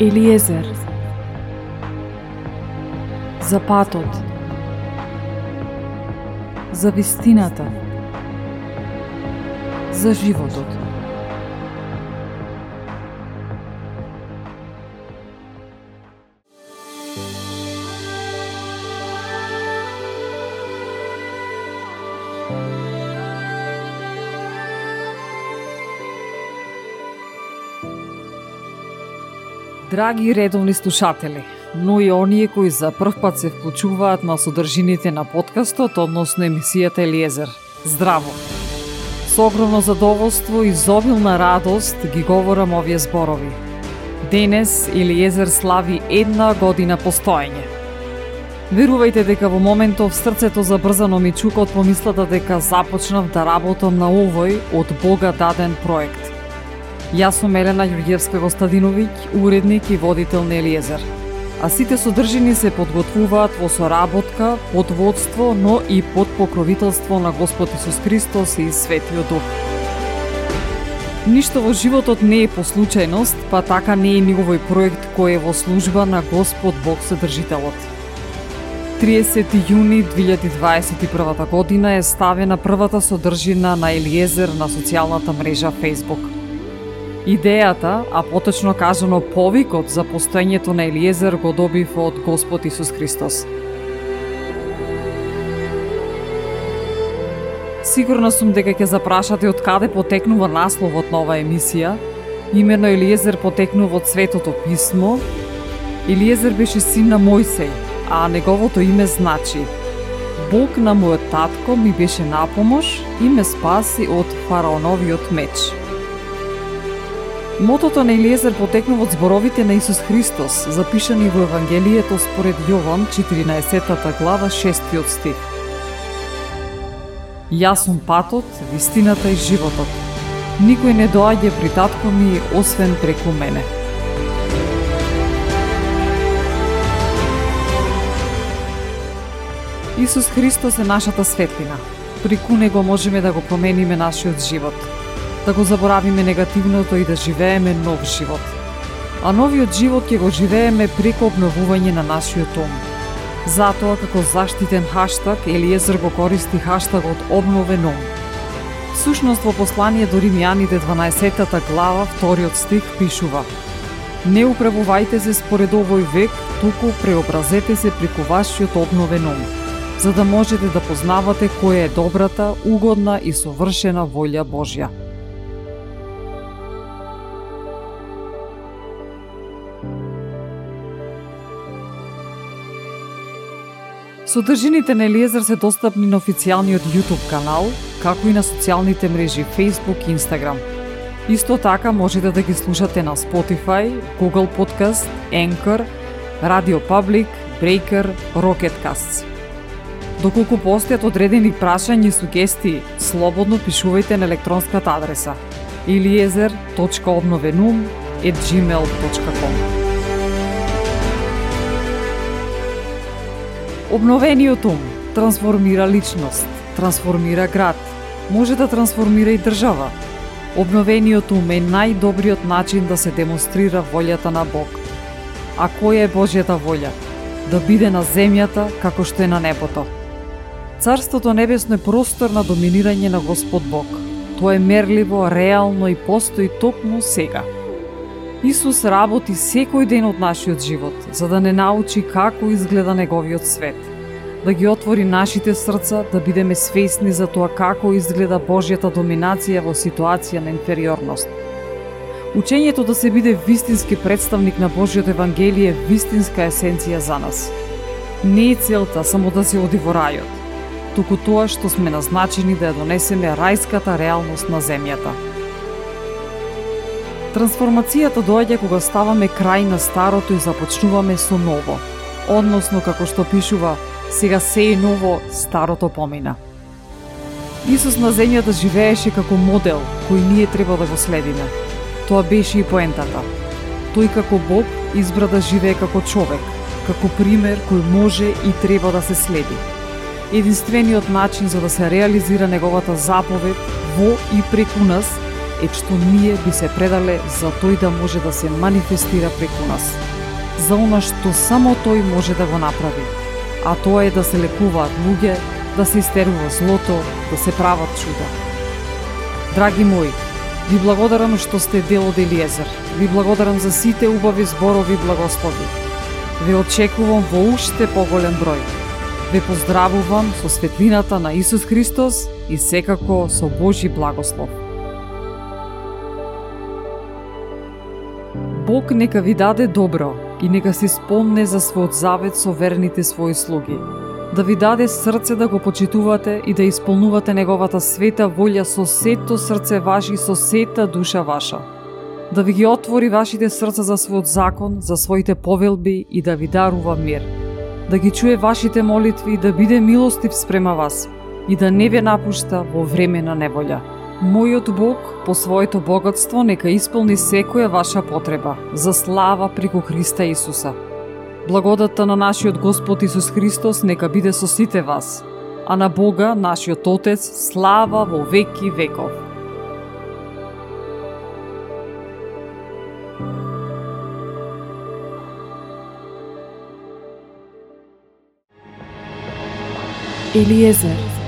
Елиезер. За патот. За вистината. За животот. Драги редовни слушатели, но и оние кои за прв пат се вклучуваат на содржините на подкастот, односно емисијата Елиезер. Здраво! Со огромно задоволство и зобилна радост ги говорам овие зборови. Денес Елиезер слави една година постоење. Верувајте дека во моментов срцето забрзано ми чука од помислата дека започнав да работам на овој од Бога даден проект. Јас сум Елена Јургевска Гостадиновиќ, уредник и водител на Елиезер. А сите содржини се подготвуваат во соработка, под водство, но и под покровителство на Господ Исус Христос и Светиот Дух. Ништо во животот не е по случајност, па така не е ни овој проект кој е во служба на Господ Бог Содржителот. 30 јуни 2021 година е ставена првата содржина на Елиезер на социјалната мрежа Facebook. Идејата, а поточно кажано повикот за постоењето на Елиезер го добив од Господ Исус Христос. Сигурна сум дека ќе запрашате од каде потекнува насловот на оваа емисија. Имено Елиезер потекнува од Светото Писмо. Елиезер беше син на Мојсей, а неговото име значи Бог на мојот татко ми беше напомош и ме спаси од фараоновиот меч. Мотото на Илиезер потекнува од зборовите на Исус Христос, запишани во Евангелието според Јован, 14 глава, 6 стих. Јас сум патот, вистината и животот. Никој не доаѓа при татко ми, освен преку мене. Исус Христос е нашата светлина. Прику него можеме да го промениме нашиот живот да го заборавиме негативното и да живееме нов живот. А новиот живот ќе го живееме преку обновување на нашиот ум. Затоа, како заштитен хаштаг, Елиезер го користи хаштагот обновен ум. Сушност во послание до Римјаните 12 глава, вториот стих пишува Не управувајте се според овој век, туку преобразете се преку вашиот обновен ум, за да можете да познавате која е добрата, угодна и совршена волја Божја. Содржините на Елиезер се достапни на официјалниот YouTube канал, како и на социјалните мрежи Facebook и Instagram. Исто така можете да ги слушате на Spotify, Google Podcast, Anchor, Radio Public, Breaker, Rocketcasts. Доколку постојат одредени прашања и сугестии, слободно пишувајте на електронската адреса eliezer.obnovenum@gmail.com. Обновениот ум трансформира личност, трансформира град, може да трансформира и држава. Обновениот ум е најдобриот начин да се демонстрира волјата на Бог. А која е Божјата волја? Да биде на земјата како што е на небото. Царството небесно е простор на доминирање на Господ Бог. Тоа е мерливо, реално и постои токму сега. Исус работи секој ден од нашиот живот, за да не научи како изгледа неговиот свет. Да ги отвори нашите срца, да бидеме свесни за тоа како изгледа Божјата доминација во ситуација на инфериорност. Учењето да се биде вистински представник на Божјото Евангелие е вистинска есенција за нас. Не е целта само да се оди во рајот, туку тоа што сме назначени да ја донесеме рајската реалност на земјата. Трансформацијата доаѓа кога ставаме крај на старото и започнуваме со ново. Односно, како што пишува, сега се е ново, старото помина. Исус на земјата живееше како модел кој ние треба да го следиме. Тоа беше и поентата. Тој како Бог избра да живее како човек, како пример кој може и треба да се следи. Единствениот начин за да се реализира неговата заповед во и преку нас е што ние би се предале за тој да може да се манифестира преку нас. За она што само тој може да го направи. А тоа е да се лекуваат луѓе, да се истерува злото, да се прават чуда. Драги мои, ви благодарам што сте дел од Елиезер. Ви благодарам за сите убави зборови благослови. Ве очекувам во уште поголем број. Ве поздравувам со светлината на Исус Христос и секако со Божи благослов. Бог нека ви даде добро и нека се спомне за својот завет со верните своји слуги да ви даде срце да го почитувате и да исполнувате неговата света волја со сето срце ваше и со сета душа ваша. Да ви ги отвори вашите срца за својот закон, за своите повелби и да ви дарува мир. Да ги чуе вашите молитви и да биде милостив спрема вас и да не ве напушта во време на неволја. Мојот Бог, по своето богатство, нека исполни секоја ваша потреба, за слава преку Христа Исуса. Благодата на нашиот Господ Исус Христос нека биде со сите вас, а на Бога, нашиот Отец, слава во веки веков. Елиезер